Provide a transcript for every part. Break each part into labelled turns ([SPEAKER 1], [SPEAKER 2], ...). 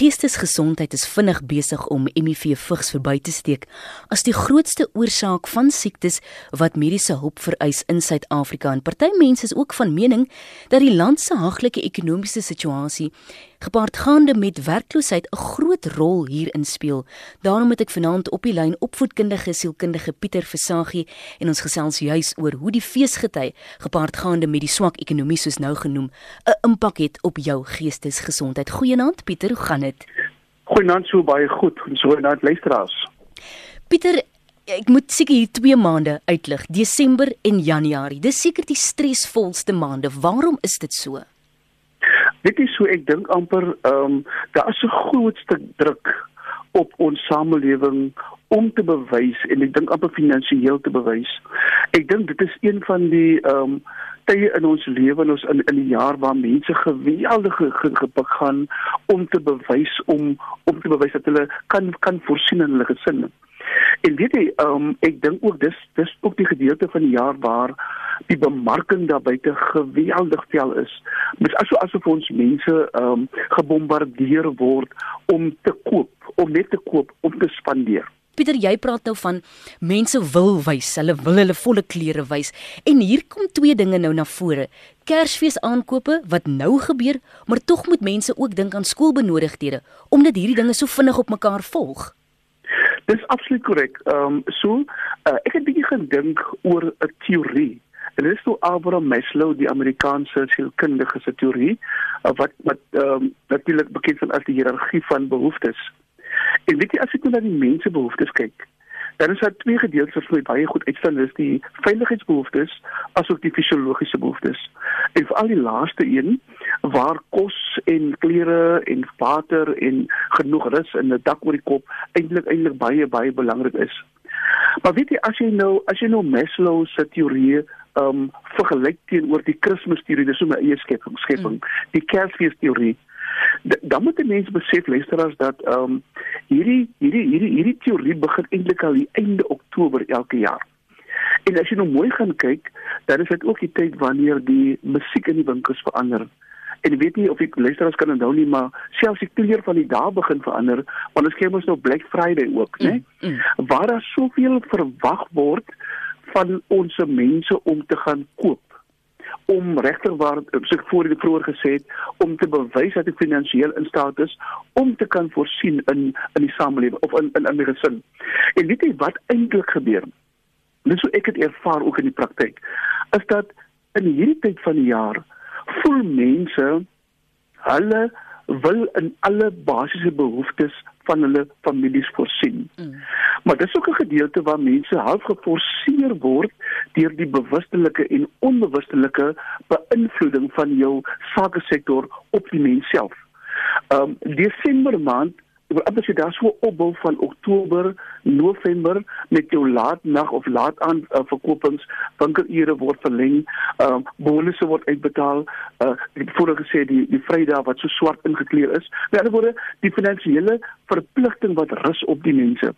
[SPEAKER 1] Geestesgesondheid is vinnig besig om HIV vigs verby te steek as die grootste oorsaak van siektes wat mediese hulp vereis in Suid-Afrika. En party mense is ook van mening dat die land se haglike ekonomiese situasie gepaardgaande met werkloosheid 'n groot rol hierin speel. Daarom het ek vanaand op die lyn opvoedkundige sielkundige Pieter Versagie en ons gesels juis oor hoe die feesgety gepaardgaande met die swak ekonomie soos nou genoem 'n impak het op jou geestesgesondheid. Goeienaand Pieter, hoe gaan dit?
[SPEAKER 2] Goeienaand, so baie goed. Nou luisteraars.
[SPEAKER 1] Pieter, ek moet seker hier 2 maande uitlig, Desember en Januarie. Dis seker die stresvolste maande. Waarom is dit so?
[SPEAKER 2] Dit is so ek dink amper ehm um, daar is 'n groot stuk druk op ons samelewing om te bewys en ek dink amper finansiëel te bewys. Ek dink dit is een van die ehm um, tye in ons lewe en ons in in die jaar waar mense geweldige gepik gaan om te bewys om om te bewys dat hulle kan kan voorsien in hulle gesin. En weet jy, um, ek dink ook dis dis ook die gedeelte van die jaar waar die bemarking daar buite geweldig veel is. Dit is asof ons mense um, gebombardeer word om te koop, om net te koop, om te spandeer.
[SPEAKER 1] Pieter, jy praat nou van mense wil wys, hulle wil hulle volle klere wys. En hier kom twee dinge nou na vore. Kersfees aankope wat nou gebeur, maar tog moet mense ook dink aan skoolbenodigdhede omdat hierdie dinge so vinnig op mekaar volg.
[SPEAKER 2] Dis absoluut korrek. Ehm um, so uh, ek het bietjie gedink oor 'n teorie. En dit is toe Abraham Maslow, die Amerikaanse sielkundige se teorie, uh, wat wat ehm um, natuurlik bekend staan as die hiërargie van behoeftes. En weet jy as ek nou na die mense behoeftes kyk, dan is daar twee gedeeltes wat vir my baie goed uitstaan, dis die veiligheidsbehoeftes asook die fisiologiese behoeftes. En veral die laaste een waar kos en klere en water en genoeg rus en 'n dak oor die kop eintlik eintlik baie baie belangrik is. Maar weet jy as jy nou as jy nou Maslow se teorie ehm um, vergelyk teenoor die Kersfees teorie, dis so 'n eie skepping, skepping, mm. die Kersfees teorie dan moet mense besef luisteraars dat ehm um, hierdie hierdie hierdie hierdie teorie begin eintlik al die einde Oktober elke jaar. En as jy nou mooi gaan kyk, dan is dit ook die tyd wanneer die musiek in die winkels verander. En weet nie of ek luisteraars kan onthou nie, maar selfs die kleur van die dae begin verander, want ons kyk mos nou Black Friday ook, né? Mm, mm. Waar daar soveel verwag word van ons mense om te gaan koop om regtig waar soos voor die vroeër gesê het om te bewys dat ek finansiëel in staat is om te kan voorsien in in die samelewing of in in in my gesin. En weet jy wat eintlik gebeur? Dis hoe ek dit ervaar ook in die praktyk. Is dat in hierdie tyd van die jaar voel mense hulle wil in alle basiese behoeftes van hulle families voorsien. Mm. Maar dis ook 'n gedeelte waar mense half geforseer word deur die bewustelike en onbewustelike beïnvloeding van jou sakesektor op die mens self. Um Desember maand wil amper sê daar so 'n opbou van Oktober, November met jou laat nag of laat aan uh, verkopings, winkelure word verleng, ehm uh, bonusse word uitbetaal. Uh, ek voorheen gesê die die Vrydag wat so swart ingekleer is. Met ander woorde, die finansiële verpligting wat rus op die mense.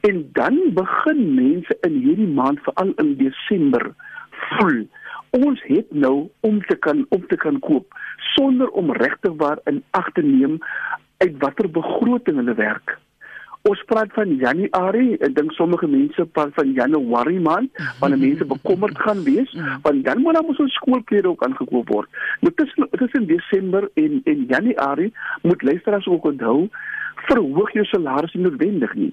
[SPEAKER 2] En dan begin mense in hierdie maand, veral in Desember, voel ons het nou om te kan om te kan koop sonder om regtig waar in ag te neem uit watter begroting hulle werk. Ons praat van Januarie, ek dink sommige mense praat van Januarie maand, wanneer mense bekommerd gaan wees, want dan moet dan ons skoolklere ook aangekoop word. Dit dit is in Desember en en Januarie moet luisteraars ook onthou, verhoog jou salaris nie noodwendig nie.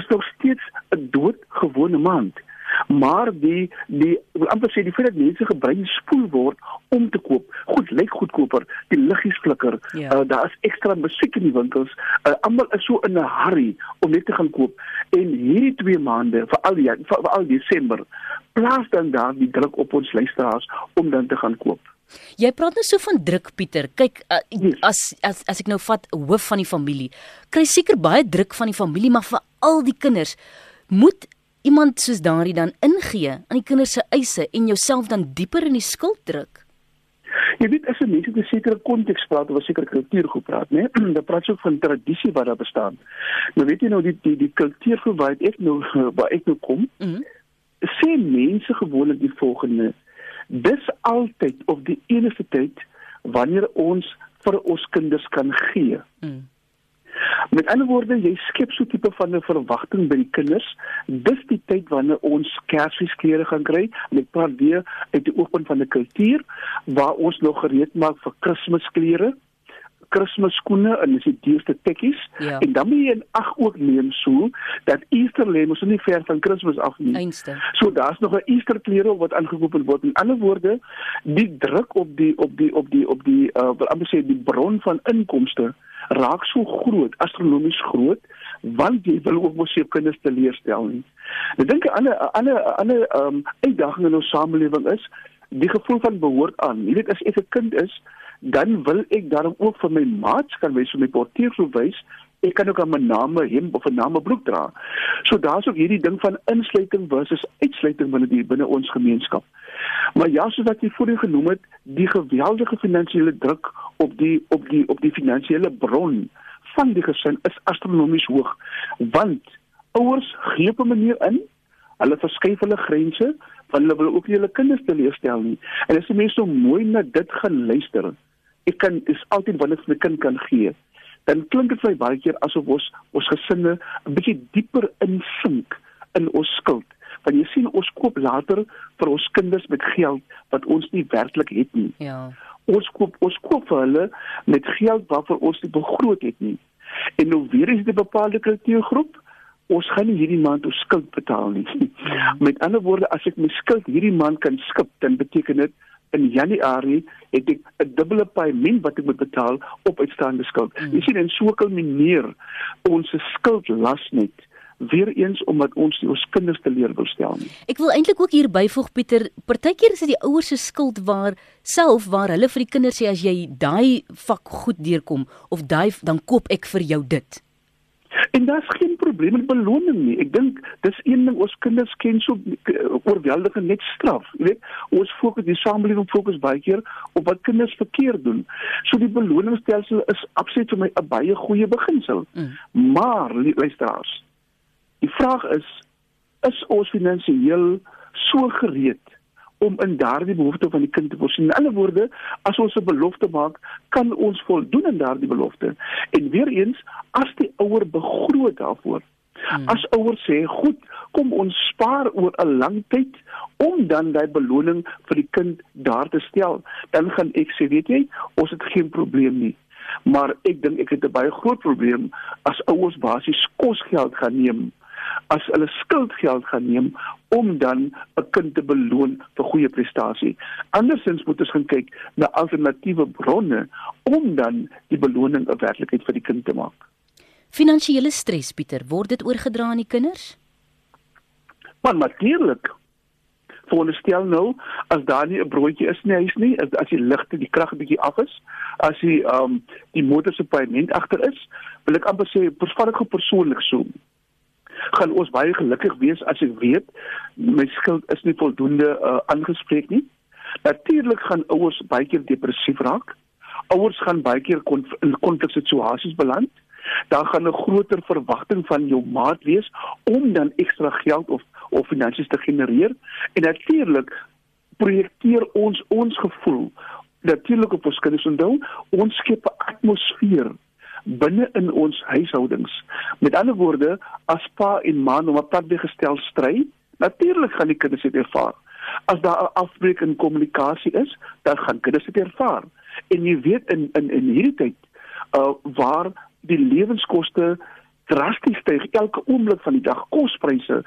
[SPEAKER 2] Is nog steeds 'n doodgewone maand maar die die amper sê die feit dat mense gebruik spoel word om te koop goed lyk goedkoper die liggies flikker ja. uh, daar is ekstra musiek in die winkels uh, almal is so in 'n hurry om net te gaan koop en hierdie 2 maande vir al die vir al Desember plaas dan daar die druk op ons luisteraars om dan te gaan koop
[SPEAKER 1] Jy praat nou so van druk Pieter. Kyk uh, as as as ek nou vat hoof van die familie, kry seker baie druk van die familie, maar vir al die kinders moet iemand soos daardie dan ingee aan die kinders se eise en jouself dan dieper in die skuld druk?
[SPEAKER 2] Jy weet as mense 'n sekere konteks praat of 'n sekere kultuur gepraat, né? Dan praat jy ook van tradisie wat daar bestaan. Nou weet jy nou die die die kultuur waar ek nou waar ek nou kom. Mm -hmm. Sê mense gewoonlik die volgende: Dis altyd of die enigste tyd wanneer ons vir ons kinders kan gee. Mm. Met ander woorde, jy skep so 'n tipe van 'n verwagting by die kinders. Dis die tyd wanneer ons Kersfeesklere gaan kry. Ek praat weer uit die oogpunt van die kultuur waar ons nog gereed maak vir Kersklere. Kersskoene en dis die duurste tekkies ja. en dan moet jy in ag ook neem so dat Easter lê mos nie ver van Kersfees af nie.
[SPEAKER 1] Einste.
[SPEAKER 2] So daar's nog 'n Easter klere wat aangekoop word. In ander woorde, die druk op die op die op die op die uh wil amper sê die bron van inkomste raak so groot, astronomies groot, want jy wil ook mos jou kinders teleurstel nie. Ek dink 'n ander ander ander um uitdaging in ons samelewing is die gevoel van behoort aan. Jy weet as ek 'n kind is, dan wil ek daarom ook vir my maats kan wys, vir my portier sou wys, ek kan ook aan my naam hemp of 'n naam broek dra. So daar's ook hierdie ding van insluiting versus uitsluiting binne die binne ons gemeenskap. Maar ja, soos wat jy voorheen genoem het, die geweldige finansiële druk op die op die op die finansiële bron van die gesin is astronomies hoog want ouers gee op 'n manier in hulle verskuif hulle grense want hulle wil ook nie hulle kinders teleurstel nie en as jy mense so mooi na dit gaan luister ek kan is altyd wanneer ek my kind kan gee dan klink dit vir my baie keer asof ons ons gesinne 'n bietjie dieper insink in ons skuld want jy sien ons koop later vir ons kinders met geld wat ons nie werklik het nie
[SPEAKER 1] ja
[SPEAKER 2] ons koop ons koop vir hulle met geld waarvoor ons nie begroot het nie. En nou weer is dit 'n bepaalde kultuurgroep ons gaan nie hierdie maand ons skuld betaal nie. Ja. Met ander woorde as ek my skuld hierdie maand kan skip, dan beteken dit in Januarie het ek 'n dubbele paaiement wat ek moet betaal op uitstaande skuld. Mm. Jy sien en so kulmineer ons skuld las net weer eens omdat ons nie ons kinders te leer wil stel nie.
[SPEAKER 1] Ek wil eintlik ook hier byvoeg Pieter, partykeer is dit die ouers se skuld waar self waar hulle vir die kinders sê as jy daai vak goed deurkom of daai dan koop ek vir jou dit.
[SPEAKER 2] En daar's geen probleem met beloning nie. Ek dink dis een ding ons kinders ken so oorweldige net straf. Jy weet, ons fokus die samelewing fokus baie keer op wat kinders verkeerd doen. So die beloningsstelsel is absoluut vir my 'n baie goeie beginsel. Mm. Maar luisteraars, Die vraag is is ons finansiëel so gereed om in daardie behoefte van die kind te voorsien. In ander woorde, as ons 'n belofte maak, kan ons voldoen aan daardie belofte. En weer eens, as die ouer begroot daarvoor. Hmm. As ouers sê, "Goed, kom ons spaar oor 'n lang tyd om dan daai beloning vir die kind daar te stel," dan gaan ek sê, "Weet jy, ons het geen probleem nie." Maar ek dink ek het 'n baie groot probleem as ouers basies kosgeld gaan neem as hulle skuldgeld gaan neem om dan 'n kind te beloon vir goeie prestasie. Andersins moet ons gaan kyk na alternatiewe bronne om dan die beloning 'n werklikheid vir die kind te maak.
[SPEAKER 1] Finansiële stres Pieter, word dit oorgedra aan die kinders?
[SPEAKER 2] Maar natuurlik. Veronderstel nou as daar nie 'n broodjie is nie huis nie, as, as die ligte, die krag 'n bietjie af is, as die ehm um, die motor se paaiement agter is, wil ek amper sê persoonlik persoonlik so gaan ons baie gelukkig wees as ek weet my skuld is nie voldoende uh, aangespreek nie. Natuurlik gaan ouers baie keer depressief raak. Ouers gaan baie keer konf in konfliksituasies beland. Daar gaan 'n groter verwagting van jou maat wees om dan ekstra geld of of finansies te genereer en natuurlik projekteer ons ons gevoel natuurlik op ons kinders onthou ons skep 'n atmosfeer binne in ons huishoudings. Met ander woorde, as pa en ma om 'n pad gestel stry, natuurlik gaan die kinders dit ervaar. As daar 'n afbreek in kommunikasie is, dan gaan kinders dit ervaar. En jy weet in in in hierdie tyd, uh waar die lewenskoste drasties styg elke oomblik van die dag, kospryse,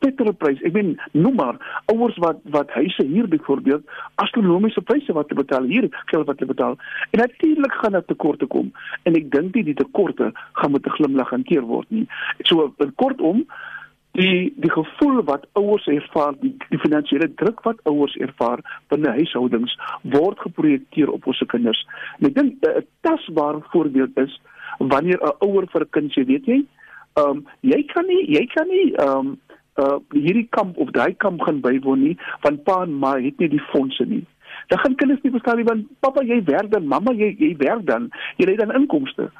[SPEAKER 2] petrolprys. Ek meen, noem maar ouers wat wat huise huur byvoorbeeld, astronomiese pryse wat te betaal hier, geld wat te betaal. En natuurlik gaan dit tekorte kom. En ek dink nie die tekorte gaan met 'n glimlag hanteer word nie. So kortom die die gevoel wat ouers ervaar, die, die finansiële druk wat ouers ervaar binne huishoudings word geprojekteer op ons kinders. En ek dink 'n tasbare voorbeeld is wanneer 'n ouer vir 'n kind sê, weet jy, ehm um, jy kan nie jy kan nie ehm um, uh hierdie kamp of daai kamp gaan bywoon nie want pa en ma het nie die fondse nie. Dan gaan kinders nie verstaan nie want pappa jy werk dan, mamma jy jy werk dan, jy het dan inkomste.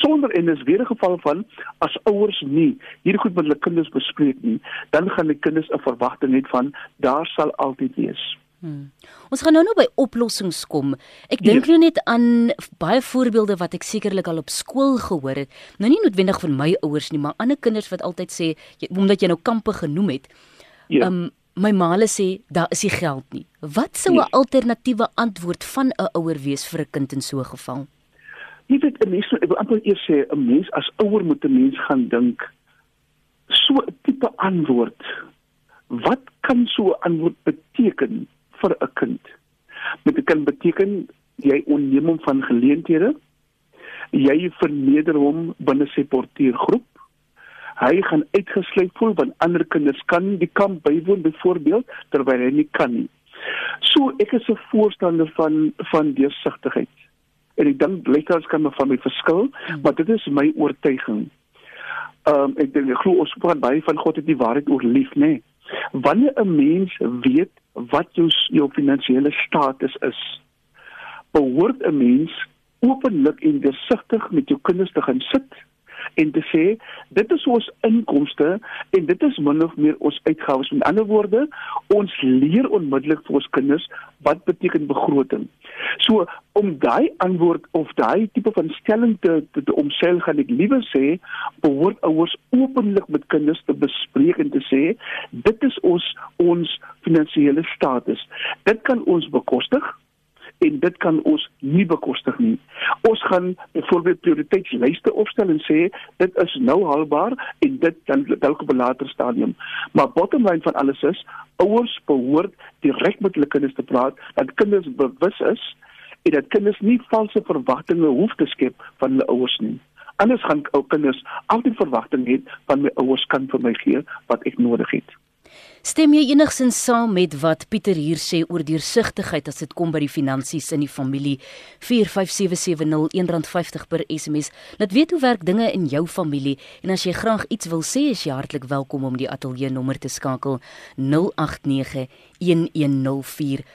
[SPEAKER 2] Sonder en is weer 'n geval van as ouers nie hierdie goed met hulle kinders bespreek nie, dan gaan die kinders 'n verwagting hê van daar sal altyd wees.
[SPEAKER 1] Hmm. Ons gaan nou nou by oplossings kom. Ek dink ja. nou net aan baie voorbeelde wat ek sekerlik al op skool gehoor het. Nou nie noodwendig van my ouers nie, maar ander kinders wat altyd sê jy, omdat jy nou kampe genoem het. Ja. Um my maale sê daar is nie geld nie. Wat sou 'n ja. alternatiewe antwoord van 'n ouer wees vir 'n kind in so 'n geval?
[SPEAKER 2] Jy weet 'n mens, ek wil amper eers sê 'n mens as ouer moet 'n mens gaan dink so 'n tipe antwoord. Wat kan so 'n antwoord beteken vir 'n kind. Met 'n kind beteken jy onneem hom van geleenthede. Jy verneder hom binne sy portuïergroep. Hy gaan uitgesluit voel want ander kinders kan die kamp bywoon byvoorbeeld terwyl hy nie kan nie. So ek is 'n voorstander van van deursigtigheid. En ek dink blykbaar kan me van my verskil, hmm. maar dit is my oortuiging. Ehm um, ek dink glo ons praat baie van God het die waarheid oor lief, nê? Nee. Wanneer 'n mens weet wat jou jou finansiële status is, behoort 'n mens openlik en deursigtig met jou kinders te gaan sit en te sê dit is ons inkomste en dit is min of meer ons uitgawes. Met ander woorde, ons leer onmiddellik vir ons kinders wat beteken begroting. So om daai antwoord of daai tipe van stelling te te, te omseil gaan ek liewer sê behoort ouers openlik met kinders te bespreek en te sê dit is ons ons finansiële status. Dit kan ons bekostig en dit kan ons nie bekostig nie. Ons gaan byvoorbeeld prioriteitslyste opstel en sê dit is nou haalbaar en dit dan dalk op 'n later stadium. Maar bottom line van alles is ouers behoort direk met hulle kinders te praat dat kinders bewus is en dat kinders nie valse verwagtinge hoef te skep van hulle ouers nie. Anders gaan ou kinders altyd verwagting hê van my ouers kan vir my gee wat ek nodig het.
[SPEAKER 1] Stem jy enigsins saam met wat Pieter hier sê oor deursigtigheid as dit kom by die finansies in die familie? 45770 R1.50 per SMS. Laat weet hoe werk dinge in jou familie en as jy graag iets wil sê, is jy hartlik welkom om die ateljee nommer te skakel 089 1104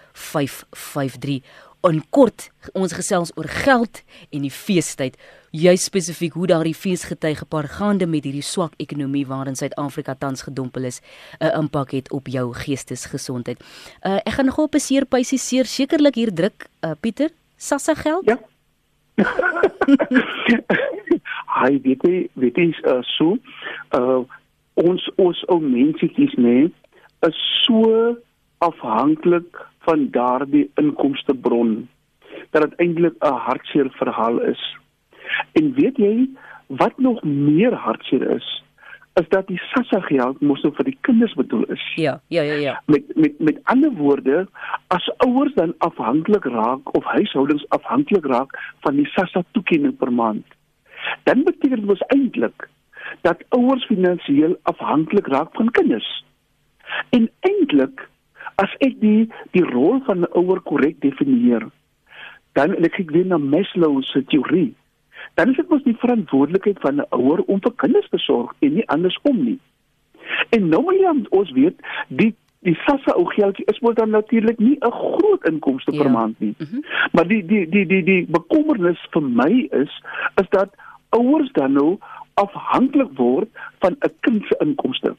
[SPEAKER 1] 553 en kort ons gesels oor geld en die feestyd jy spesifiek hoe daardie feesgety gepaard gaande met hierdie swak ekonomie waarin Suid-Afrika tans gedompel is 'n impak het op jou geestesgesondheid. Uh ek gaan gou op 'n seerpysie seer sekerlik hier druk uh Pieter Sassa geld?
[SPEAKER 2] Ja. Hy weet jy weet jy uh, so uh ons ons ou mensetjies nê is so afhanklik van daardie inkomstebron dat dit eintlik 'n hartseer verhaal is. En weet jy wat nog meer hartseer is? is dat die SASSA geld mos nou vir die kinders bedoel is.
[SPEAKER 1] Ja, ja, ja, ja.
[SPEAKER 2] Met met met ander woorde, as ouers dan afhanklik raak of huishoudings afhanklik raak van die SASSA toekenning per maand, dan beteken dit mos eintlik dat ouers finansiëel afhanklik raak van kinders. En eintlik as ek die die rol van 'n ouer korrek definieer, dan ek kyk weer na Maslow se teorie. Dan is dit mos die verantwoordelikheid van 'n ouer om vir kinders te sorg en nie andersom nie. En nou moet jy ons weet, die die sassa ou geldjie is wel dan natuurlik nie 'n groot inkomste ja. per maand nie. Mm -hmm. Maar die die die die die bekommernis vir my is is dat ouers dan nou afhanklik word van 'n kind se inkomste.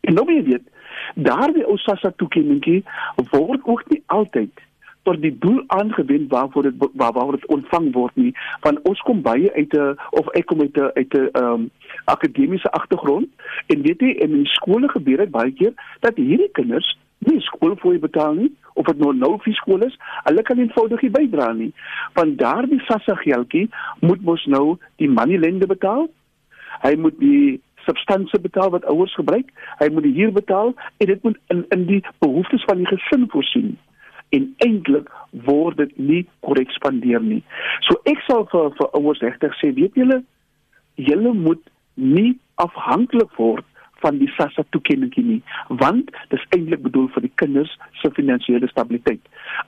[SPEAKER 2] En nou moet jy weet, Daardie ou SASSA toekenningkie word ook nie altyd tot die doel aangewend waarvoor dit waar waar dit ontvang word nie want ons kom baie uit 'n of ek kom uit 'n uit 'n um, akademiese agtergrond en weet jy in skole gebeur dit baie keer dat hierdie kinders nie skoolfooi betaal nie of dit nou nou vir skool is hulle kan eenvoudig nie bydra nie. Want daardie SASSA geldjie moet mos nou die money lender betaal. Hy moet die substansie betaal wat ouers gebruik. Hy moet die huur betaal en dit moet in in die behoeftes van die gesin voorsien. En eintlik word dit nie korrek spandeer nie. So ek sal vir vir ouers regtig sê, weet julle, julle moet nie afhanklik word van die SASSA toekenning nie, want dit is eintlik bedoel vir die kinders se finansiële stabiliteit.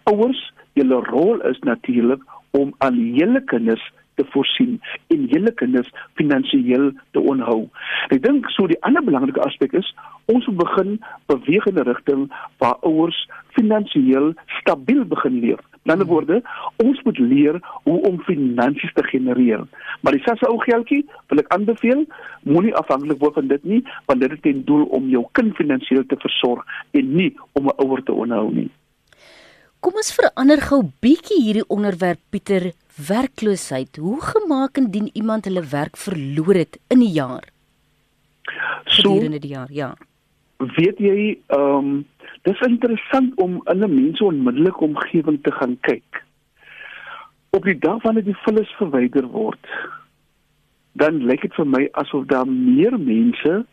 [SPEAKER 2] Ouers, julle rol is natuurlik om aan julle kinders te voorsien en julle kinders finansiëel te onhou. Ek dink so die ander belangrike aspek is ons moet begin beweeg in 'n rigting waar ouers finansiëel stabiel begin leef. In ander woorde, ons moet leer hoe om finansies te genereer. Maar die sasse ou geldjie wil ek aanbeveel, moenie afhanklik word van dit nie, want dit het ten doel om jou kind finansiëel te versorg en nie om 'n ouer te onhou nie.
[SPEAKER 1] Kom ons verander gou bietjie hierdie onderwerp Pieter, werkloosheid. Hoe gemaak indien iemand hulle werk verloor het in 'n jaar?
[SPEAKER 2] So
[SPEAKER 1] in 'n jaar, ja.
[SPEAKER 2] Weet jy, ehm um, dis interessant om in 'n mens onmiddellike omgewing te gaan kyk. Op die dag wanneer die vullis verwyder word, dan lyk dit vir my asof daar meer mense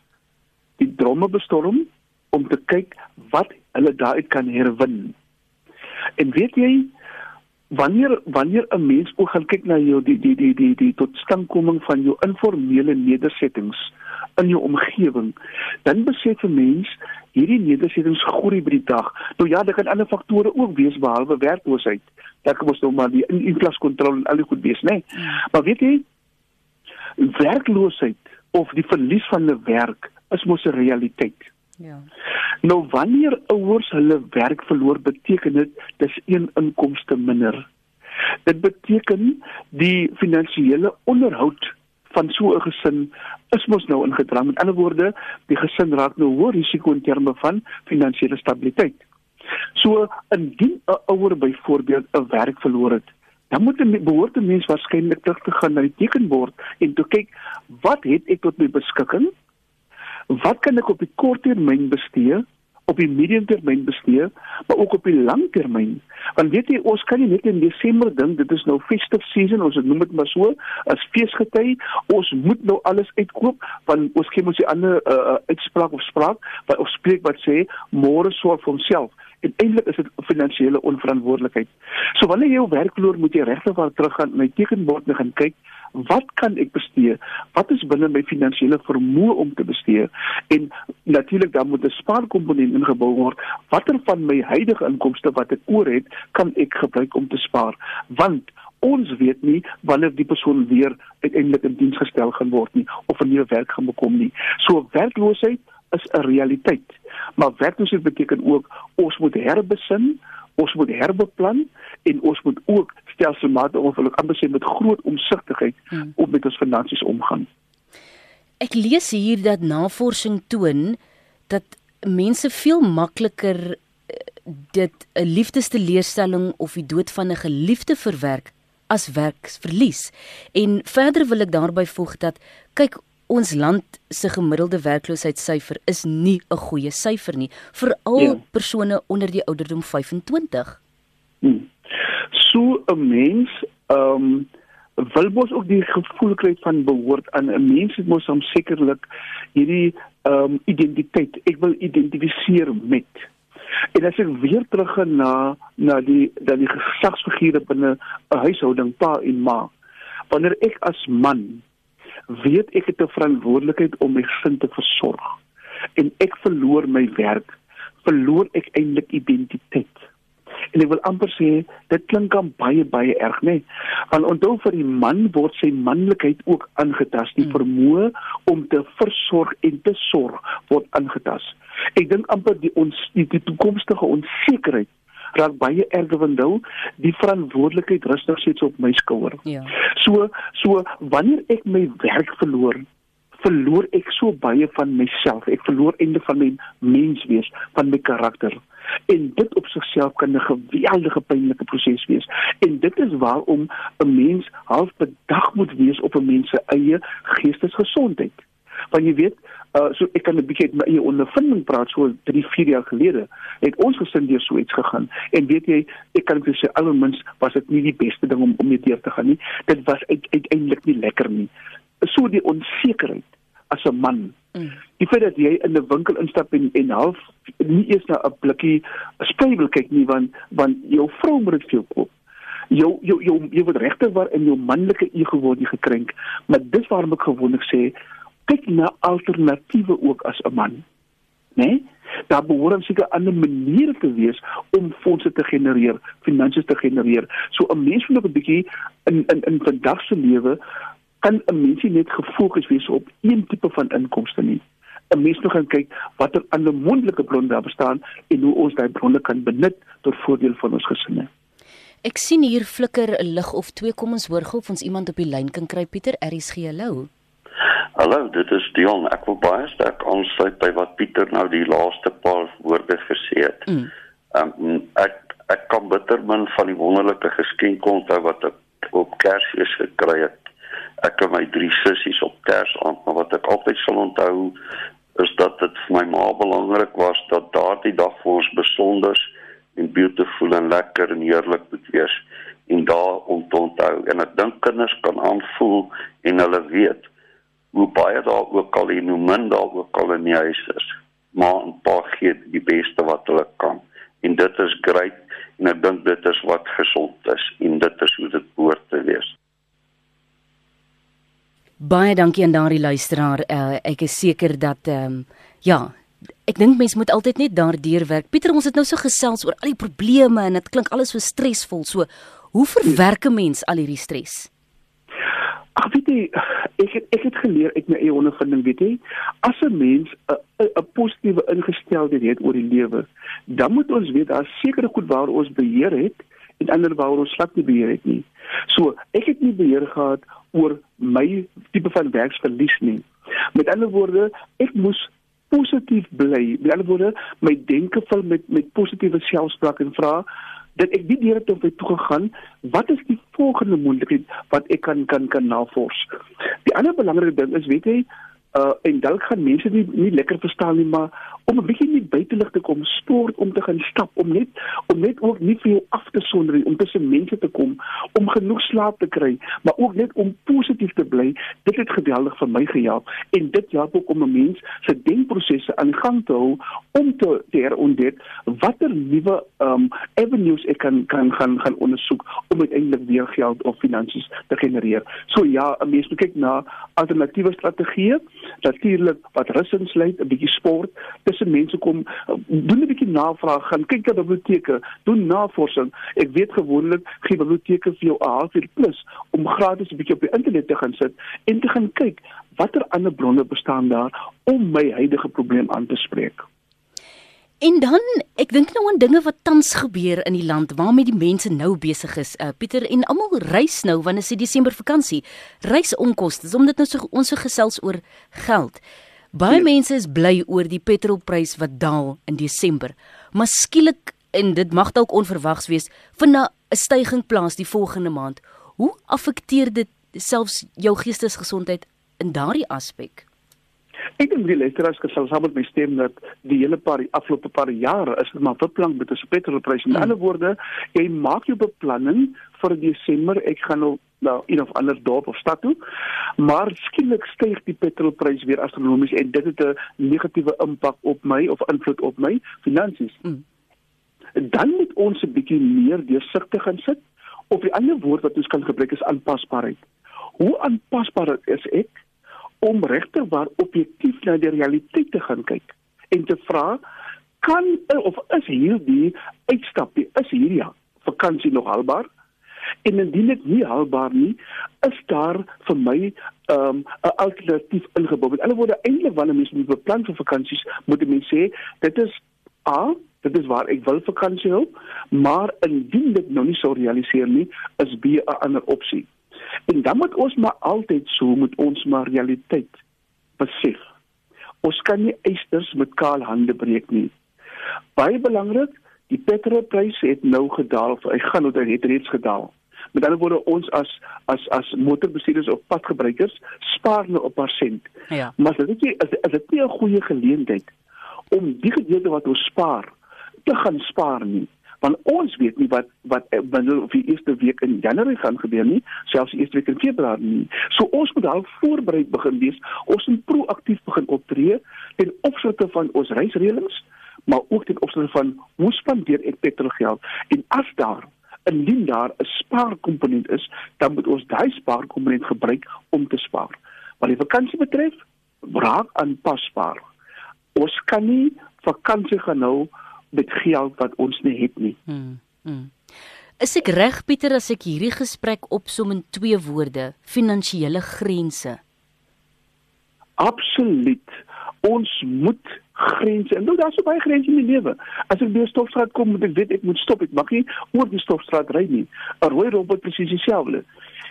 [SPEAKER 2] die dromme bestorm om te kyk wat hulle daaruit kan herwin. En weet jy wanneer wanneer 'n mens ook gaan kyk na jou die die die die die totstandkoming van jou informele nedersettings in jou omgewing, dan besef 'n mens hierdie nedersettings groei by die dag. Nou ja, daar kan ander faktore ook wees behalwe werkloosheid. Daar kom ons nou maar die inflasiekontrole en al die goed wees, né? Nee? Maar weet jy werkloosheid of die verlies van 'n werk is mos 'n realiteit. Ja. Nou wanneer ouers hulle werk verloor, beteken dit dis een inkomste minder. Dit beteken die finansiële onderhoud van so 'n gesin is mos nou ingedrang. Met ander woorde, die gesin raak nou hoër risiko in terme van finansiële stabiliteit. So indien 'n ouer byvoorbeeld 'n werk verloor het, dan moet 'n behoort 'n mens waarskynlik terug te gaan na die tekenbord en te kyk wat het ek tot my beskikking? Wat kan ek op die kort termyn bestee op die medium termyn bestee maar ook op die lang termyn want weet jy ons kan nie net in Desember dink dit is nou festive season ons noem dit maar so as feesgety ons moet nou alles uitkoop want ons gee mos die ander uh, uitspraak of spraak wat of spreek wat sê môre sorg vir homself en eintlik is dit finansiële onverantwoordelikheid. So wanneer jy jou werk verloor, moet jy regtig waar teruggaan en na die tekenbord gaan kyk wat kan ek bestee? Wat is binne my finansiële vermoë om te bestee? En natuurlik dan moet 'n spaarkomponent ingebou word. Watter van my huidige inkomste wat ek oor het, kan ek gebruik om te spaar? Want ons weet nie wanneer die persoon weer uiteindelik in diens gestel gaan word nie of 'n nuwe werk gaan bekom nie. So werkloosheid is 'n realiteit. Maar werkloosheid beteken ook ons moet herbesin, ons moet herbeplan en ons moet ook stelselmatig of wil ek amper sê met groot omsigtigheid hmm. op met ons finansies omgaan.
[SPEAKER 1] Ek lees hier dat navorsing toon dat mense veel makliker eh, dit 'n liefdesteleurstelling of die dood van 'n geliefde verwerk as werksverlies. En verder wil ek daarby voeg dat kyk ons land se gemiddelde werkloosheidssyfer is nie 'n goeie syfer nie vir al ja. persone onder die ouderdom 25.
[SPEAKER 2] Hmm. So 'n mens ehm um, wil mos ook die gevoel kry van behoort aan 'n mens het mos hom sekerlik hierdie ehm um, identiteit. Ek wil identifiseer met. En as ek weer terug gaan na na die dat die geslagsfigure binne 'n huishouding pa en ma. Wanneer ek as man weet ek het 'n verantwoordelikheid om my gesin te versorg en ek verloor my werk, verloor ek eintlik identiteit. En ek wil amper sê dit klink aan baie baie erg, né? Nee? Want onthou vir die man word sy manlikheid ook aangetast, die hmm. vermoë om te versorg en te sorg word aangetast. Ek dink amper die ons die, die toekomstige onsekerheid raak baie erger van nou die verantwoordelikheid rus nog steeds op my skouer. Ja. So so wanneer ek my werk verloor verloor ek so baie van myself. Ek verloor einde van my menswees, van my karakter. En dit op sigself kan 'n geweldige pynlike proses wees. En dit is waarom 'n mens half bedag moet wees op 'n mens se eie geestesgesondheid. Want jy weet, uh, so ek kan 'n bietjie uit my eie ondervinding praat so 3, 4 jaar gelede. Het ons gesin deur so iets gegaan. En weet jy, ek kan vir sê almens was dit nie die beste ding om om mee deur te gaan nie. Dit was uiteindelik nie lekker nie. So die onsekerheid as 'n man. Mm. Die feit dat jy in 'n winkel instap en en half nie eers na 'n blikkie sprei wil kyk nie want want jou vrou moet dit veel koop jou jou jou jy word regtig waar in jou manlike ego word jy gekrenk maar dis waarom ek gewoonlik sê kyk na alternatiewe ook as 'n man. Né? Nee? Daar behoort seker ander maniere te wees om fondse te genereer, finansies te genereer. So 'n mens moet 'n bietjie in in in vandag se lewe kan 'n mens nie net gefokus wees op een tipe van inkomste nie. 'n Mens moet gaan kyk watter ander moontlike bronne daar bestaan en hoe ons daai bronne kan benut tot voordeel van ons gesinne.
[SPEAKER 1] Ek sien hier flikker 'n lig of twee kom ons hoor gou of ons iemand op die lyn kan kry Pieter gee hallo.
[SPEAKER 3] Hallo, dit is Dion. Ek wil baie sterk aansluit by wat Pieter nou die laaste paar woorde gesê het. Mm. Um, ek ek kan bitter min van die wonderlike geskenk onthou wat ek op Kersfees gekry het. Ek en my drie sissies op Kersaand, maar wat ek altyd sal onthou is dat dit vir my ma belangrik was dat daardie dag vir ons besonder en beautiful en lekker en heerlik moet wees en daar om te onthou en ek dink kinders kan aanvoel en hulle weet hoe baie daar ook al en hoe min daar ook al in die huis is maar 'n paar gee die beste wat hulle kan en dit is grait en ek dink dit is wat gesond is en dit is hoe dit behoort te wees
[SPEAKER 1] Baie dankie aan daardie luisteraar. Uh, ek is seker dat ehm um, ja, ek dink mense moet altyd net daardeur werk. Pieter, ons het nou so gesels oor al die probleme en dit klink alles so stresvol. So, hoe verwerk 'n mens al hierdie stres?
[SPEAKER 2] Ag weet jy, ek het ek het geleer uit my eie ondervinding, weet jy, as 'n mens 'n 'n positiewe ingesteldheid het oor die lewe, dan moet ons weet daar sekere goed waar ons beheer het en ander waar ons glad nie beheer het nie. So, ek het nie beheer gehad oor my tipe van werksverlies nie. Met ander woorde, ek moes positief bly. Met ander woorde, my denke vul met met positiewe selfspraak en vra dat ek nie deur het om by toe gegaan wat is die volgende moontlikheid wat ek kan kan kan navors. Die ander belangrike ding is weet jy uh en dalk gaan mense nie nie lekker verstaan nie maar om 'n bietjie nie buitelug te kom sport om te gaan stap om net om net ook nie vir jou af te sonder om tussen mense te kom om genoeg slaap te kry maar ook net om positief te bly dit het geweldig vir my gehelp en dit help ook om 'n mens se denkprosesse aan gang te hou om te herontdek watter nuwe um avenues ek kan kan gaan gaan ondersoek om uiteindelik weer geld of finansies te genereer. So ja 'n mens moet kyk na alternatiewe strategieë natuurlik wat rus insluit 'n bietjie sport tussen mense kom doen 'n bietjie navraag gaan kyk na biblioteke doen navorsing ek weet gewoonlik gee biblioteke vir jou 'n halfuur plus om gratis 'n bietjie op die internet te gaan sit en te gaan kyk watter ander bronne bestaan daar om my huidige probleem aan te spreek
[SPEAKER 1] En dan, ek dink nou aan dinge wat tans gebeur in die land waarmee die mense nou besig is. Uh, Pieter en almal reis nou wanneer is die Desember vakansie. Reisonkoste, omdat nou so ons so gesels oor geld. Baie ja. mense is bly oor die petrolprys wat daal in Desember. Maar skielik en dit mag dalk onverwags wees, vind 'n stygings plaas die volgende maand. Hoe affekteer dit selfs jou geestesgesondheid in daardie aspek?
[SPEAKER 2] Ek dink die luisteraars kan saam met my stem dat die hele paar afgelope paar jare is dit maar beplan met 'n petrolprys. In hmm. ander woorde, jy maak jou beplanning vir Desember. Ek gaan nou na een of ander dorp of stad toe. Maar skielik styg die petrolprys weer astronomies en dit het 'n negatiewe impak op my of invloed op my finansies. Hmm. Dan moet ons 'n bietjie meer deursigtig gaan sit. Of die ander woord wat ons kan gebruik is aanpasbaarheid. Hoe aanpasbaar is ek? Om regtig waar objektief na die realiteit te gaan kyk en te vra kan of is hierdie uitstapie is hierdie vakansie nog haalbaar? En indien dit nie haalbaar nie is daar vir my 'n um, alternatief ingebou met alle woorde eintlik wanneer mense moet beplan vir vakansies moet mense sê dit is a dit is waar ek wil vakansie hou maar indien dit nou nie sou realiseer nie is b 'n ander opsie En dan moet ons maar altyd so moet ons maar realiteit besef. Ons kan nie eisters met kaal hande breek nie. Baie belangrik, die petrolprys het nou gedaal hy gaan nou dit reeds gedaal. Met ander woorde ons as as as motorbestuurders of padgebruikers spaar nou op paar sent. Ja. Maar dit is is, is dit nie 'n goeie geleentheid om die gedeelte wat ons spaar te gaan spaar nie want ons weet nie wat wat binne of die eerste week in Januarie gaan gebeur nie, selfs die eerste week in Februarie nie. So ons moet al voorberei begin wees. Ons moet proaktief begin optree ten opsigte van ons reisreëlings, maar ook ten opsigte van hoe spandeer ek petrolgeld en as daar indien daar 'n spaarkomponent is, dan moet ons daai spaarkomponent gebruik om te spaar. Wat die vakansie betref, raak aanpasbaar. Ons kan nie vakansie gaan hou met geld wat ons nie het nie. Hmm.
[SPEAKER 1] hmm. Is ek reg Pieter as ek hierdie gesprek opsom in twee woorde, finansiële grense?
[SPEAKER 2] Absoluut. Ons moet grense. En nou daar's so baie grense in die lewe. As ek by 'n stopstraat kom, moet ek weet ek moet stop. Ek mag nie oor die stopstraat ry nie. 'n Rooi robot presies dieselfde.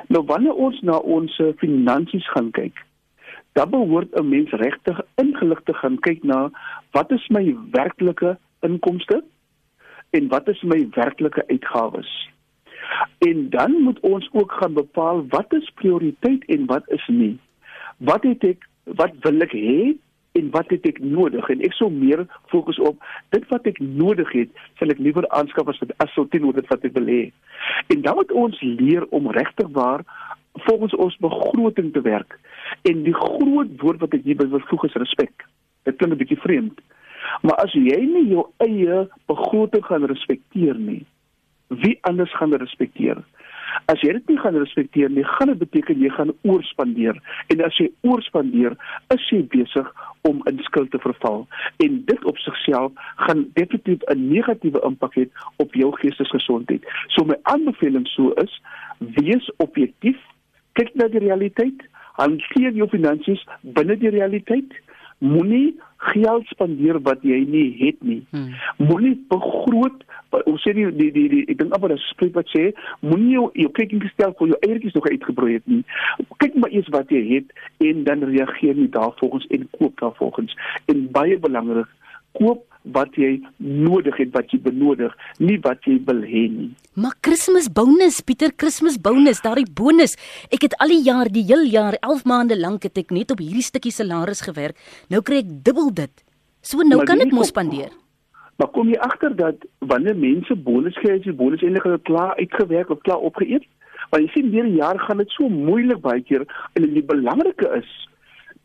[SPEAKER 2] Nou wanneer ons na ons finansies gaan kyk, dan behoort 'n mens regtig ingelig te gaan kyk na wat is my werklike inkomste en wat is my werklike uitgawes? En dan moet ons ook gaan bepaal wat is prioriteit en wat is nie. Wat het ek wat wil ek hê en wat het ek nodig en ek sou meer fokus op dit wat ek nodig het sal ek liewer aanskaf as wat as sou teen dit wat ek wil hê. En dan moet ons leer om regtig waar volgens ons begroting te werk. En die groot woord wat ek hier wil voeg is respek. Dit klink 'n bietjie vreemd. Maar as jy nie jou eie begroting gaan respekteer nie, wie anders gaan respekteer? As jy dit nie gaan respekteer nie, gaan dit beteken jy gaan oorspandeer. En as jy oorspandeer, is jy besig om in skuld te verval. En dit op sigself gaan definitief 'n negatiewe impak hê op jou geestesgesondheid. So my aanbeveling so is: wees objektief, kyk na die realiteit, hanteer jou finansies binne die realiteit moenie geld spandeer wat jy nie het nie. Hmm. Moenie begroot ons sê die die die, die ek dink amper 'n spreek wat sê moenie jou jou kyking gestel vir jou eiertjies nog uitgebroei het nie. Kyk maar eers wat jy het en dan reageer jy daarvolgens en koop daarvolgens. En baie belangrik, koop wat jy nodig het wat jy benodig, nie wat jy wil hê nie.
[SPEAKER 1] Maar Kersfees bonus, Pieter, Kersfees bonus, daardie bonus. Ek het al die jaar, die heel jaar, 11 maande lank het ek net op hierdie stukkie salaris gewerk. Nou kry ek dubbel dit. So nou maar kan ek mos spandeer.
[SPEAKER 2] Maar kom jy agter dat wanneer mense bonus kry, as jy bonus eintlik al klaar uitgewerk of klaar opgeëet? Want jy sien deur die jaar gaan dit so moeilik baie keer en die belangrike is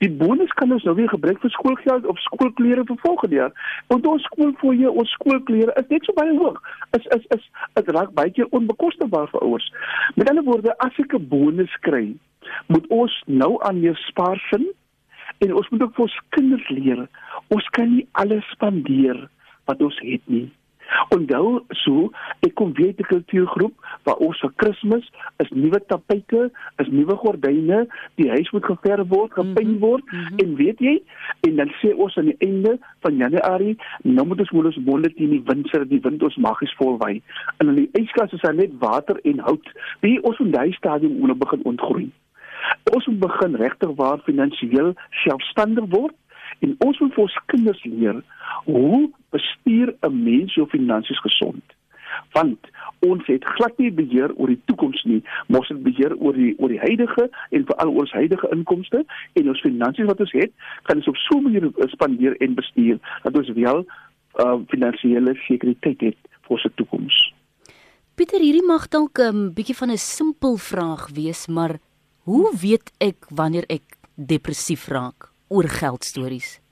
[SPEAKER 2] Die bonus kan ons nou weer gebruik vir skoolgeld of skoolklere vir volgende jaar. Want ons skoolfooie, ons skoolklere is net so baie hoog. Is is is dit raak baie keer onbekostigbaar vir ouers. Met ander woorde, as ek 'n bonus kry, moet ons nou aan meer spaar sin en ons moet ook vir ons kinders leer. Ons kan nie alles spandeer wat ons het nie. Onthou so, ek kom weer te kultuurgroep waar ons vir Kersfees is nuwe tapyte, is nuwe gordyne, die huis moet geverf word, gepyn mhm, word mm -hmm. en weet jy, en dan sê ons aan die einde van Januarie, nou moet ons moet ons bonde teen die wind sit, die wind ons magies volwy. En in die yskas is daar net water en hout. Wie ons in daai stadium moet begin ontgroei. Ons moet begin regtig waar finansiëel selfstandig word en ons moet vir ons kinders leer hoe bestuur 'n mens jou finansies gesond. Want ons het glad nie beheer oor die toekoms nie ons het beheer oor die oor die huidige en veral oor ons huidige inkomste. En ons finansies wat ons het kan ons op so 'n manier spandeer en bestuur dat ons wel uh, finansiële sekuriteit het vir ons toekoms.
[SPEAKER 1] Pieter hierdie mag dalk 'n um, bietjie van 'n simpel vraag wees maar hoe weet ek wanneer ek depressief raak oor geldstories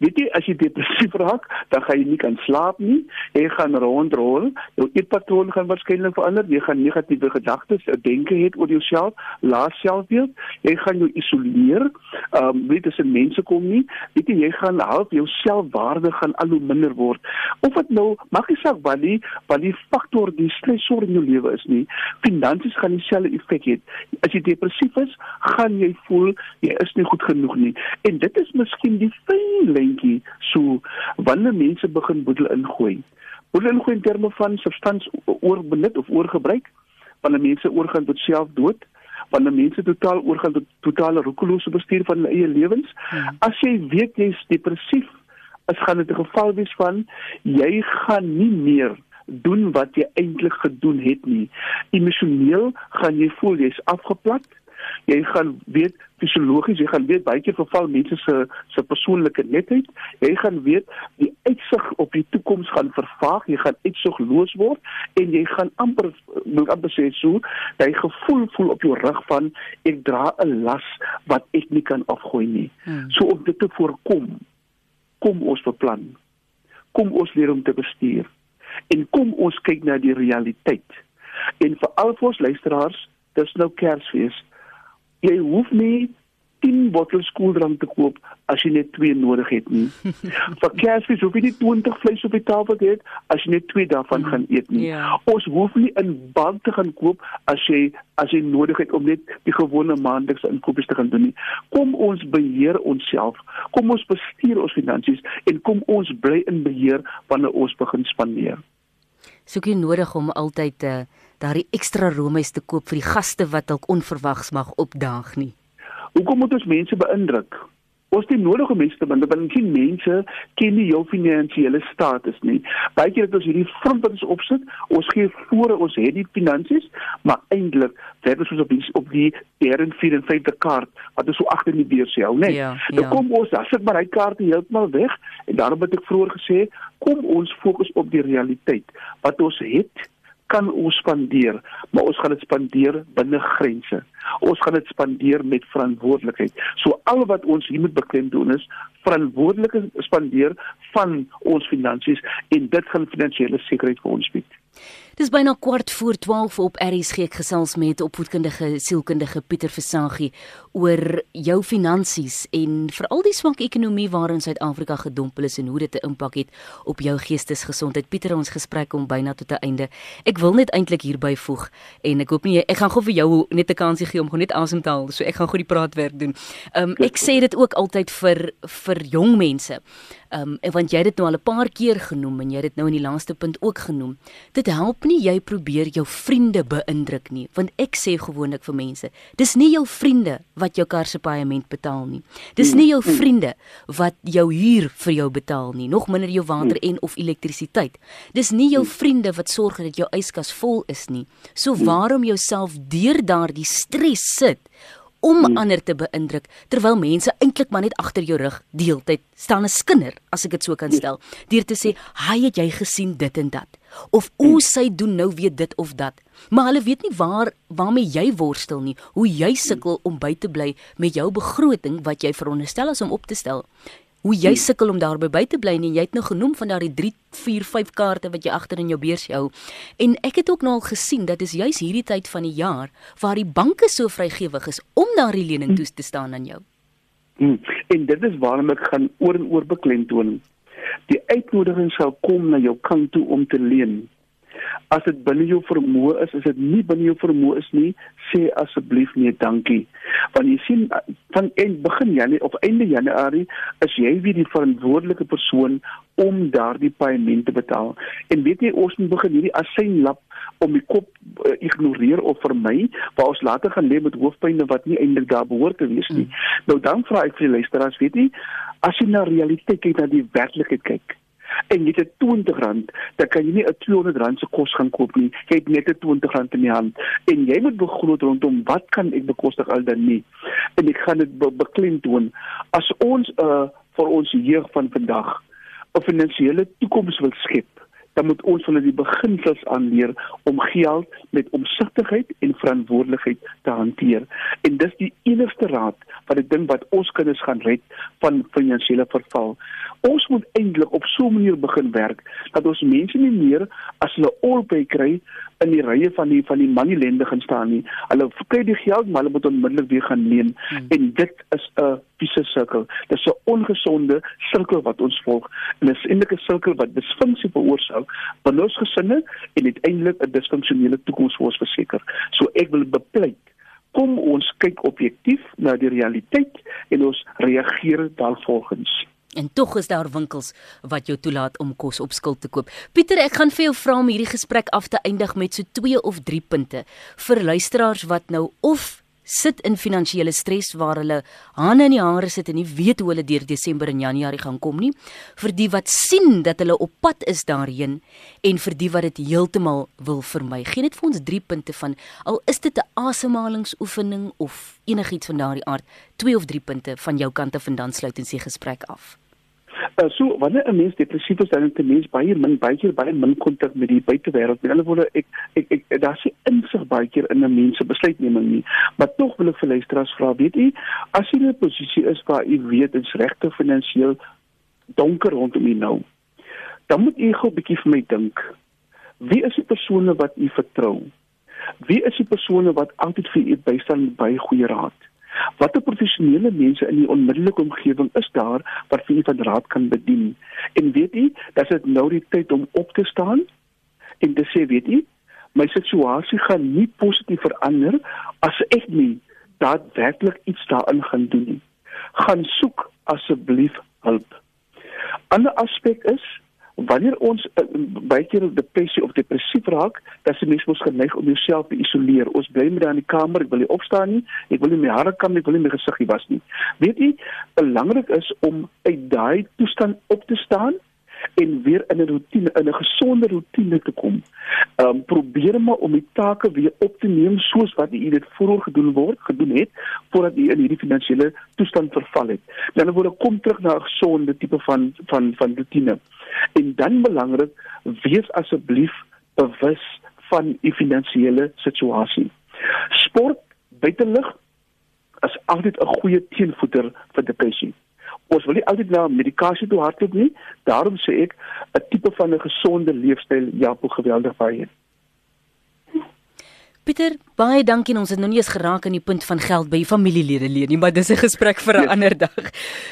[SPEAKER 2] Weet jy as jy depressief raak, dan gaan jy nie kan slaap nie. Jy gaan rondrol. Jou eetpatroon gaan waarskynlik verander. Jy gaan negatiewe gedagtes, denke het oor jouself, laat selfbeeld. Jy gaan jou isoleer. Ehm um, weet as mense kom nie, weet jy jy gaan half jou selfwaarde gaan al hoe minder word. Of dit nou mag jy sê wat die wat die faktor die stresor in jou lewe is nie. Finansies gaan dieselfde effek hê. As jy depressief is, gaan jy voel jy is nie goed genoeg nie. En dit is miskien die fyn prentjie so wanneer mense begin boedel ingooi. Boedel ingooi in terme van substans oorbenut of oorgebruik, wanneer mense oorgaan tot selfdood, wanneer mense totaal oorgaan tot totale roekelose bestuur van hulle eie lewens. Hmm. As jy weet jy's depressief, is gaan dit 'n geval wees van jy gaan nie meer doen wat jy eintlik gedoen het nie. Emosioneel gaan jy voel jy's afgeplat jy gaan weet fisiologies jy gaan weet baie keer verval mense se se persoonlike netheid. Jy gaan weet die uitsig op die toekoms gaan vervaag jy gaan uitsigloos word en jy gaan amper moet amper sê so jy gevoel voel op jou rug van ek dra 'n las wat ek nie kan afgooi nie. Hmm. so om dit te voorkom kom ons beplan. Kom ons leer om te bestuur. En kom ons kyk na die realiteit. En vir al ons luisteraars dis nou Kersfees jy hoef nie 10 bottels koeldrank te koop as jy net 2 nodig het nie. Vir Kersfees hoef jy nie 20 vleis op die tafel te hê as jy net 2 daarvan gaan eet nie. Yeah. Ja. Ons hoef nie 'n bank te gaan koop as jy as jy nodig het om net die gewone maandelikse inkopies te gaan doen nie. Kom ons beheer onsself. Kom ons bestuur ons finansies en kom ons bly in beheer wanneer ons begin spandeer.
[SPEAKER 1] Soek jy nodig om altyd te uh daardie ekstra roomys te koop vir die gaste wat dalk onverwags mag opdaag nie.
[SPEAKER 2] Hoekom moet ons mense beïndruk? Ons het nodige mense te bind, want geen mense ken nie jou finansiële status nie. Baie keer het ons hierdie front wat ons opsit, ons gee voor ons het die finansies, maar eintlik werk ons op die op die derde en vyfde kaart wat ons so agter in die beurs hou, né?
[SPEAKER 1] Ja,
[SPEAKER 2] Nou
[SPEAKER 1] ja.
[SPEAKER 2] kom ons, dan sit maar hy kaarte heeltemal weg en daarom het ek vroeër gesê, kom ons fokus op die realiteit. Wat ons het kan ons spandeer, maar ons gaan dit spandeer binne grense. Ons gaan dit spandeer met verantwoordelikheid. So al wat ons hier moet beklemtoon is verantwoordelike spandeer van ons finansies en dit gaan finansiële sekerheid vir ons bied.
[SPEAKER 1] Dis byna kwart voor 12 op RSG ek gesels met opvoedkundige sielkundige Pieter Versagie oor jou finansies en veral die swak ekonomie waarin Suid-Afrika gedompel is en hoe dit 'n impak het op jou geestesgesondheid. Pieter, ons gesprek kom byna tot 'n einde. Ek wil net eintlik hierby voeg en ek hoop nie ek gaan gou vir jou net 'n kansie gee om gou net asem te haal. So ek gaan gou die praatwerk doen. Um ek sê dit ook altyd vir vir jong mense. Um want jy het dit nou al 'n paar keer genoem en jy het dit nou in die laaste punt ook genoem. Dit help nie jy probeer jou vriende beïndruk nie, want ek sê gewoonlik vir mense, dis nie jou vriende wat jou kar se paaiement betaal nie. Dis nie jou vriende wat jou huur vir jou betaal nie, nog minder jou water en of elektrisiteit. Dis nie jou vriende wat sorg dat jou yskas vol is nie. So waarom jouself deur daardie stres sit om hmm. ander te beïndruk terwyl mense eintlik maar net agter jou rug deeltyd staan 'n skinder as ek dit so kan stel deur te sê hy het jy gesien dit en dat of o sy doen nou weer dit of dat. Maar hulle weet nie waar waarmee jy worstel nie hoe jy sukkel om by te bly met jou begroting wat jy veronderstel is om op te stel hoe jy sukkel om daarby by te bly en jy het nou genoem van daardie 3 4 5 kaarte wat jy agter in jou beurs hou en ek het ook nou al gesien dat is juis hierdie tyd van die jaar waar die banke so vrygewig is om daardie lening toe te staan aan jou
[SPEAKER 2] Hmm. En dit is waarom ek gaan oor en oor beklemtoon. Die uitnodiging sal kom na jou kant toe om te leen. As dit binne jou vermoë is, is dit nie binne jou vermoë is nie, sê asseblief nee, dankie. Want jy sien van en begin Januarie of einde Januarie is jy weer die verantwoordelike persoon om daardie paaiement te betaal. En weet jy ons moet begin hierdie asynlap om die kop uh, ignoreer of vermy waar ons later gaan leef met hoofpynne wat nie eintlik daar behoort te wees nie. Mm. Nou dan vra ek vir die luisteraars, weet jy, as jy na realiteit kyk, na die werklikheid kyk en jy het 20 rand, dan kan jy nie 'n 200 rand se kos gaan koop nie. Jy het net 'n 20 rand in die hand en jy moet begroot rondom wat kan ek bekostig al dan nie. En ek gaan dit be beklemtoon as ons uh vir ons jeug van vandag 'n finansiële toekoms wil skep dan moet ons hulle die beginsels aanleer om geld met omsigtigheid en verantwoordelikheid te hanteer. En dis die enigste raad wat ek dink wat ons kinders gaan red van finansiële verval. Ons moet eintlik op so 'n manier begin werk dat ons mense nie meer as hulle albei kry in die rye van die van die moneylende gaan staan nie. Hulle kry die geld maar hulle moet onmiddellik weer gaan leen hmm. en dit is 'n visse sirkel. Dis 'n ongesonde sirkel wat ons volg en dis eintlik 'n sirkel wat disfunksie veroorsaak binne ons gesinne en uiteindelik 'n disfunksionele toekoms vir ons verseker. So ek wil bepleit kom ons kyk objektief na die realiteit en ons reageer daarvolgens.
[SPEAKER 1] En tog is daar winkels wat jou toelaat om kos op skuld te koop. Pieter, ek gaan vir jou vra om hierdie gesprek af te eindig met so 2 of 3 punte vir luisteraars wat nou of sit in finansiële stres waar hulle hande in die hare sit en nie weet hoe hulle deur Desember en Januarie gaan kom nie, vir die wat sien dat hulle op pad is daarheen en vir die wat dit heeltemal wil vermy. Geen net vir ons 3 punte van al is dit 'n asemhalingsoefening of enigiets van daardie aard, 2 of 3 punte van jou kant af en dan sluit ons die gesprek af.
[SPEAKER 2] Uh, so wanneer 'n mens depressief is dan het 'n mens baie min baie keer baie min kontak met die buitewêreld. Met ander woorde, ek ek, ek, daar's nie insig baie keer in 'n mens se besluitneming nie. Maar tog wil ek vir luisteraars vra, weet u, as jy in 'n posisie is waar u weet dit's regte finansiëel donker rondom u nou, dan moet u gou 'n bietjie vir my dink. Wie is die persone wat u vertrou? Wie is die persone wat altyd vir u bystaan baie goeie raad? Watter professionele mense in die onmiddellike omgewing is daar wat vir u van raad kan bedien? En weet u, dat dit nou die tyd om op te staan en te sê, weet u, my situasie gaan nie positief verander as ek nie daadwerklik iets daarin gaan doen nie. Gaan soek asseblief hulp. Ander aspek is wanneer ons uh, baie keer depressie of depressief raak, dan is mens mos geneig om jouself te isoleer. Ons bly met in die kamer, ek wil nie opstaan nie, ek wil nie my hare kam nie, ek wil nie my gesig was nie. Weet jy, belangrik is om uit daai toestand op te staan en weer in 'n rotine, in 'n gesonde rotine te kom. Ehm um, probeer maar om die take weer op te neem soos wat jy dit vroeër gedoen word, gedoen het voordat jy in hierdie finansiële toestand verval het. Dan word kom terug na 'n gesonde tipe van van van rotine. En dan belangrik, wees asseblief bewus van u finansiële situasie. Sport buitelug is altyd 'n goeie teenvoeter vir depressie ons wil nie altyd na medikasie toe hardloop nie. Daarom sê ek 'n tipe van 'n gesonde leefstyl help geweldig baie.
[SPEAKER 1] Pieter, baie dankie. Ons het nou nie eens geraak aan die punt van geld by familielede leen nie, maar dis 'n gesprek vir 'n yes. ander dag.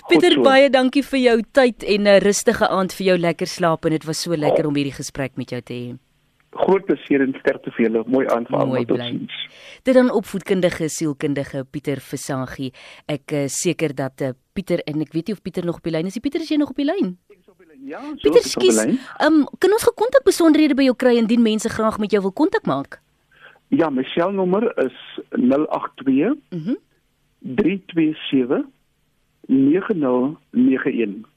[SPEAKER 1] Pieter, so. baie dankie vir jou tyd en 'n rustige aand vir jou lekker slaap en dit was so lekker om hierdie gesprek met jou te hê
[SPEAKER 2] groot plesier en sterkte vir julle. Mooi aanvang
[SPEAKER 1] tot sins. Dit dan opvoedkundige sielkundige Pieter Versaghi. Ek uh, seker dat uh, Pieter en ek weet nie of Pieter nog op die lyn is. Pieter is jy nog op die lyn?
[SPEAKER 2] Ja, so
[SPEAKER 1] Pieter, skies, um, kan ons gekontak besonderhede by jou kry indien mense graag met jou wil kontak maak?
[SPEAKER 2] Ja, my selnommer is 082 mhm. 327 9091.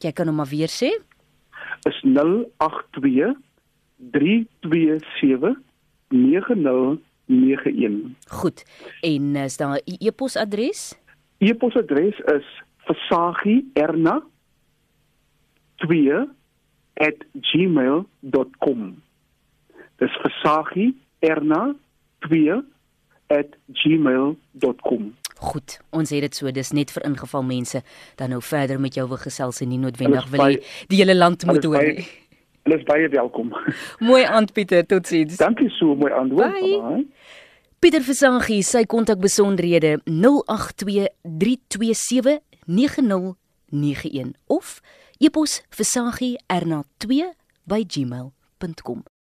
[SPEAKER 1] Jy kan hom maar weer sê.
[SPEAKER 2] Is 082
[SPEAKER 1] Goed. En is daar 'n e-posadres?
[SPEAKER 2] E-posadres is versagierna2@gmail.com. Dis versagierna2@gmail.com.
[SPEAKER 1] Goed, ons het dit so, dis net vir ingeval mense dan nou verder met jou wil gesels en nie noodwendig wil hê die hele land moet hoor nie.
[SPEAKER 2] Hulle is baie welkom.
[SPEAKER 1] Mooi aand Pieter, totsiens.
[SPEAKER 2] Dankie so, mooi aand hoor. Bye.
[SPEAKER 1] Pieter Versangie, sy kontak besonderhede 0823279091 of epos versangie@r2@gmail.com.